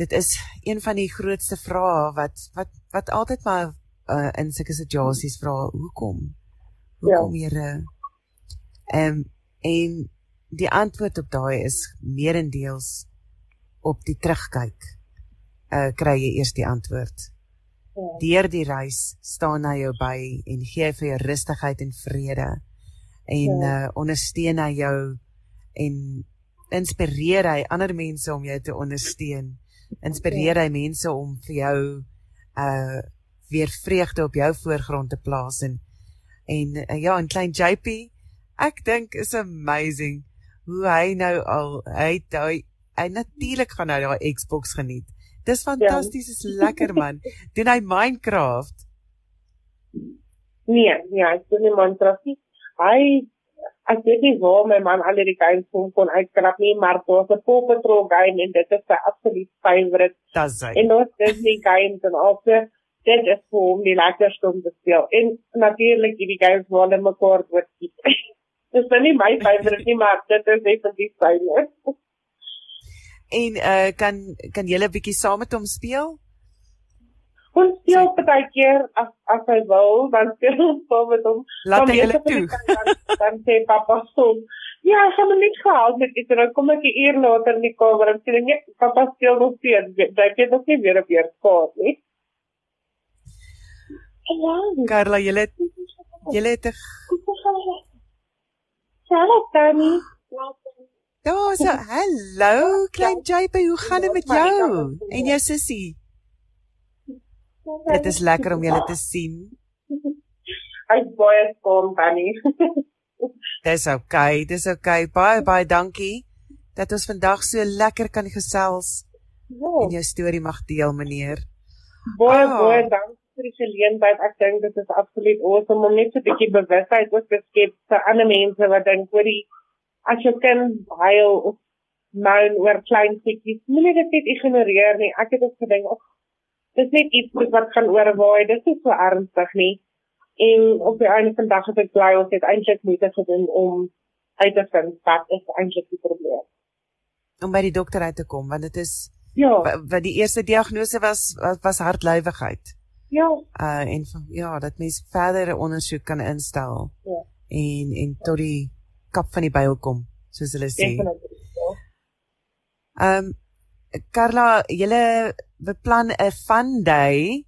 dit is een van die grootste vrae wat wat wat altyd maar uh, in sulke situasies vra hoekom hoekom ja. Here ehm um, en die antwoord op daai is meerendeels op die terugkyk uh kry jy eers die antwoord ja. deur die reis staan hy jou by en gee vir jou rustigheid en vrede en ja. uh ondersteun hy jou en inspireer hy ander mense om jou te ondersteun inspireer hy mense om vir jou uh weer vreugde op jou voorgrond te plaas en en uh, ja, en klein JP, ek dink is amazing hoe hy nou al hy hy, hy natuurlik gaan nou daai Xbox geniet. Dis fantasties, ja. is lekker man. <laughs> Doen hy Minecraft? Nee, nee, ek doen nie Minecraft nie. Hy ek weet nie waar my man al die games kon kon uitkrap nie, maar was 'n Paw Patrol game en dit is sy absolute favourite. Dis hy. En nou Disney games en se dit is vir hom die lekkerste om te speel. En natuurlik hierdie games waar hulle mekaar skiet. <laughs> dis nou nie my favourite nie, maar dit is definitief syne. <laughs> en uh kan kan julle 'n bietjie saam met hom speel? Ons speel baie keer as as hy wil, dan speel ons saam met hom. Laat hy hulle toe. Dan, dan sê papa so. Ja, ek het net gehad met dit. Dan kom ek 'n uur later in die kamer en sê net papa speel nog steeds. Jy het nog nie weer op hier gehad nie. Ja. Carla, jy het jy het Hallo Tannie. Ja, so hallo klein JP, hoe gaan dit met jou en jou sussie? Dit is lekker om julle te sien. <laughs> Ek baie skoon tannie. <laughs> Dis okay, dis okay. Baie baie dankie dat ons vandag so lekker kan gesels. Ja. En jou storie mag deel, meneer. Baie oh. baie dankie vir die geleentheid. Ek dink dit is absoluut awesome om net so 'n bietjie bewustheid ook te skep vir ander mense wat dink oor die as jy kan baie of moan oor klein goedjies, moenie dit net ignoreer nie. Ek het ook gedink, "Ag, dis net iets wat gaan oorwaai. Dit is so ernstig nie." En op die einde van die dag het ek bly ons het eintlik moeite gedoen om uit te vind wat is eintlik die probleem. Om by die dokter uit te kom, want dit is Ja. wat die eerste diagnose was was, was hartlywigheid. Ja. Uh en van, ja, dat mens verdere ondersoek kan instel. Ja. En en tot die kap van die byl kom, soos hulle sê. Ja. Ehm um, Carla, julle beplan 'n fun day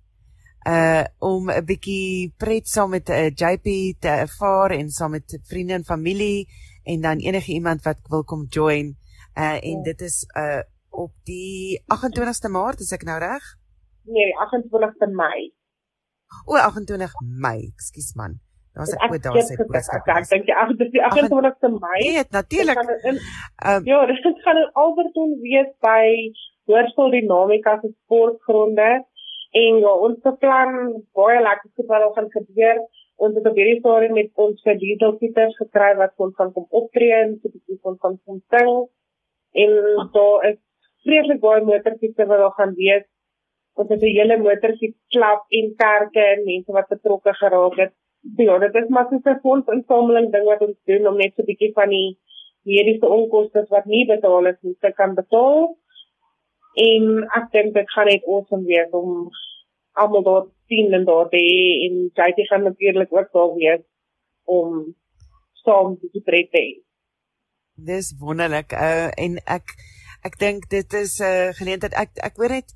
uh om 'n bietjie pret saam met 'n uh, JP te ervaar en saam met vriende en familie en dan enige iemand wat wil kom join. Uh en ja. dit is uh op die 28ste Maart, is ek nou reg? Nee, 28ste Mei. O, 28 Mei, ekskuus man. Daar's ek ook daar sê boodskap. Ek dink die 28ste Mei. Nee, natuurlik. Um, ja, dit gaan in Alberton wees by Hoërskool Dinamika se sportgronde en ja, ons beplan baie lekker goed wat gaan gebeur. Ons het op hierdie stadium met ons Pieters gekry wat ons kan kom optree en so 'n bietjie van kan kom sing. En daar is vreeslik baie motorfietsers wat daar gaan wees. Ons het 'n hele motorfietsklub en kerke en mense wat betrokke geraak het. Ja, dit is maar so 'n fondsinsameling ding wat ons doen om net so 'n bietjie van die mediese onkoste wat nie betaal is nie te kan betaal. En ek dink dit gaan net awesome wees om almal daar sien en daar te en jy gaan natuurlik ook daar wees om saam te pret te hê. Dis wonderlik. Uh en ek ek dink dit is 'n uh, geleentheid. Ek ek hoor dit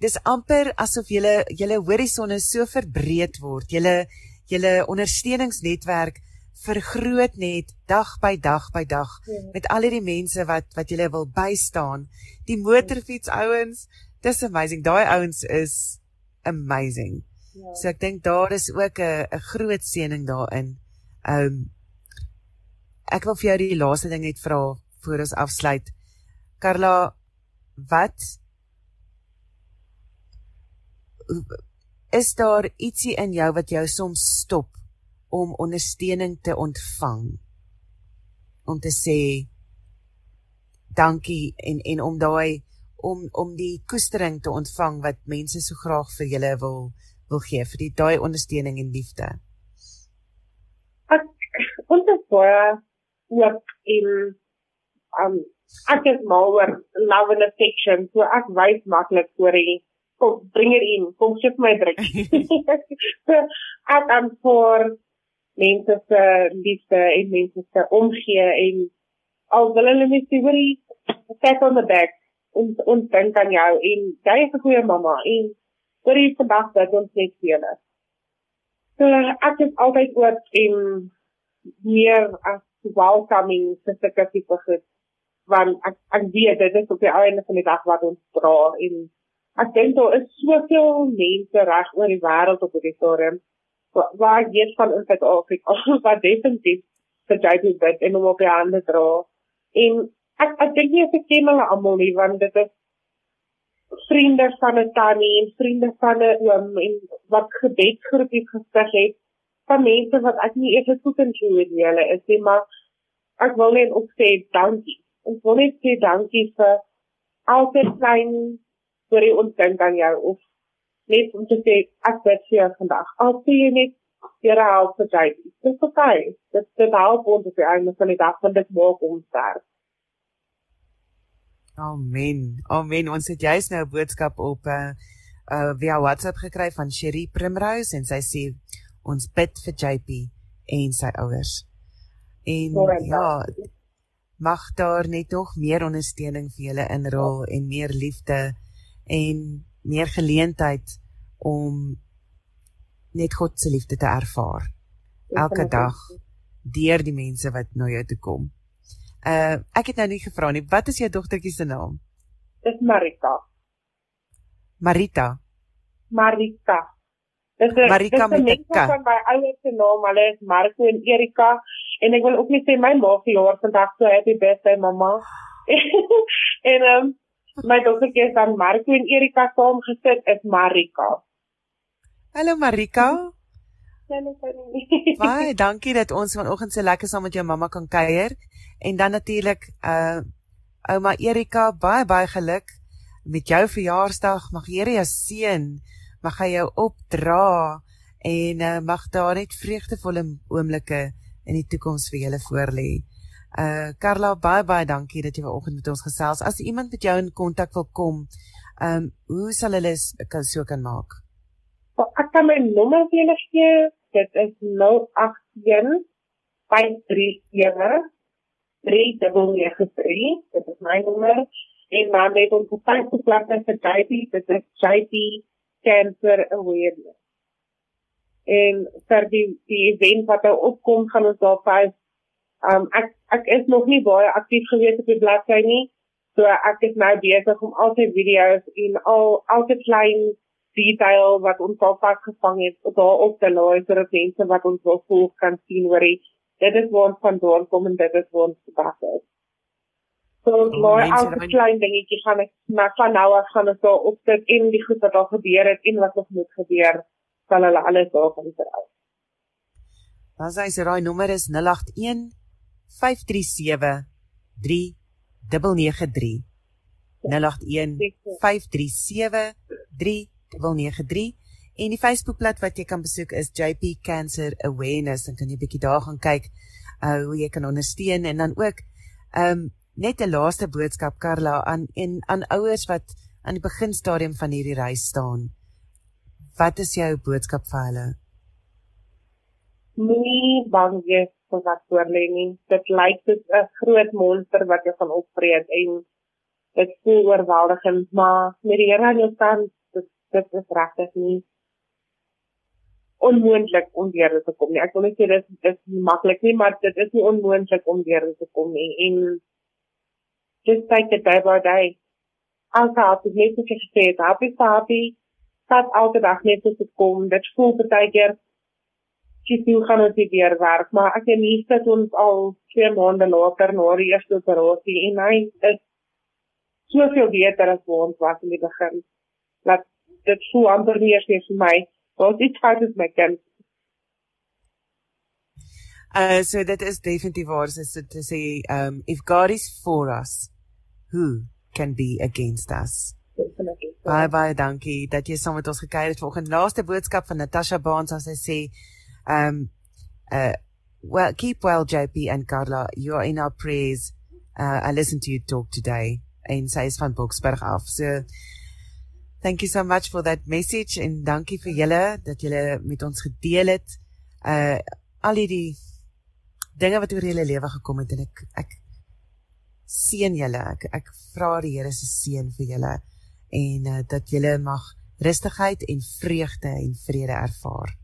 dis amper asof julle julle horisonne so verbreed word. Julle julle ondersteuningsnetwerk vergroot net dag by dag by dag ja. met al hierdie mense wat wat julle wil bystaan. Die motorfiets ouens, dis amazing. Daai ouens is amazing. Ja. So ek dink daar is ook 'n 'n groot seëning daarin. Um ek wil vir jou die laaste ding net vra voor ons afsluit. Carla, wat is daar ietsie in jou wat jou soms stop om ondersteuning te ontvang? Om te sê dankie en en om daai om om die koestering te ontvang wat mense so graag vir julle wil wil gee vir die daai ondersteuning en liefde. Ek ons is baie ook in um ek is mal oor love and affection so ek wys maklik oor die kom bring dit in kom sit my druk. So <laughs> ek am vir mense se liefde en mense se omgee en al wil hulle net sê jy pat on the back en ons dink aan jou en jy is 'n goeie mamma en hoor jy vandag dat ons net vir julle. So ek is altyd oor en meer as welcoming vir sulke tipe goed want ek ek weet dit is op die einde van die dag wat ons dra en ek dink daar is soveel mense reg oor die wêreld op hierdie stadium waar weet van in Suid-Afrika <laughs> wat definitief vir JP bid en om op die hande dra. En ek ek dink nie ek ken hulle almal nie want dit is vriende van 'n tannie en vriende van 'n oom en wat gebedsgroepies gestig het van mense wat ek nie eers goed kan sien wie hulle is nie maar ek wil net ook sê dankie. Ons wil net sê dankie vir elke klein storie ons dink aan jou of net om te sê ek bid vir jou vandag. Al sê jy net Here help vir jy. Dis okay. Dit dit help ons op die einde van die dag want dit maak ons sterk. Amen. Amen. Ons het juist nou 'n boodskap op uh uh via WhatsApp gekry van Sherry Primrose en sy sê ons bid vir JP en sy ouers. En ja, mag daar net nog meer ondersteuning vir julle inrol en meer liefde en meer geleentheid om net God se liefde te ervaar elke dag deur die mense wat na jou toe kom. Uh ek het nou nie gevra nie, wat is jou dogtertjie se naam? Dis Marita. Marita. Marita. Dis 'n Marika met 'n K. Van my ouers se naam, hulle is Marco en Erika en ek wil ook net sê my ma se jaar vandag so happy birthday mamma. <laughs> en ehm um, my dogtertjie is dan Marco en Erika saam gesit is Marika. Hallo Marika. Hallo Fanny. Baie dankie dat ons vanoggend so lekker saam met jou mamma kan kuier en dan natuurlik uh ouma Erika, baie baie geluk met jou verjaarsdag. Mag Here jou seën, mag hy jou opdra en uh, mag daar net vreugdevolle oomblikke in die toekoms vir julle voorlê. Uh Karla, baie baie dankie dat jy vanoggend met ons gesels. As iemand met jou in kontak wil kom, ehm um, hoe sal hulle kan so kan maak? Ek kan my nommer vir julle gee. Dit is 081 537 3993. Dit is my nommer. En dan het ons Facebook bladsy vir JP, dit is JP Cancer Awareness. En vir die die event wat nou opkom, gaan ons daar vyf um ek ek is nog nie baie aktief gewees op die bladsy nie. So ek is nou besig om al die video's en al elke klein detail wat ons al vasgevang het daar op te laai sodat mense wat ons wil volg kan sien hoe dit is waar ons vandaan kom en dit is waar ons gepas het. So ons oh, laai elke klein dingetjie gaan ek maar van nou af gaan ons daar op sit en die goed wat al gebeur het en wat nog moet gebeur sal hulle alles daar kan verhou. Dan sê sy raai nommer is 081 537 3993 081 537 3993 En die Facebookblad wat jy kan besoek is JP Cancer Awareness en kan jy bietjie daar gaan kyk uh hoe jy kan ondersteun en dan ook um net 'n laaste boodskap Karla aan en aan ouers wat aan die beginstadium van hierdie reis staan. Wat is jou boodskap vir hulle? Nee, bang wees vir wat voor lê nie. Dit lyk soos 'n groot monster wat jou gaan opvreet en dit voel oorweldigend, maar met die Here aan jou kant, dit dit is regtig nie onmoontlik om weer te kom nie. Ek wil net sê dit is maklik nie, maar dit is nie onmoontlik om weer te kom nie. En just take it day by day. Alsa het net so gesê, happy happy. Stap elke dag net so te kom. Dit voel baie keer jy sien gaan ons weer werk, maar ek het nie sit ons al 2 maande later na die eerste operasie en hy is soveel beter as wat ons was in die begin. Laat dit voel amper nie eens vir my Wat dit hard is my kind. Uh so dit is definitief waar so to say um if God is for us who can be against us. Bye bye dankie dat jy saam met ons gekuier het vanoggend. Laaste boodskap van Natasha Baans as sy sê um uh well keep well JP and Carla you are in our prayers. Uh I listened to you talk today en sy is van Boksburg af. So Thank you so much for that message en dankie vir julle dat julle met ons gedeel het. Uh al die dinge wat oor julle lewe gekom het en ek ek seën julle. Ek ek vra die Here se seën vir julle en uh, dat julle mag rustigheid en vreugde en vrede ervaar.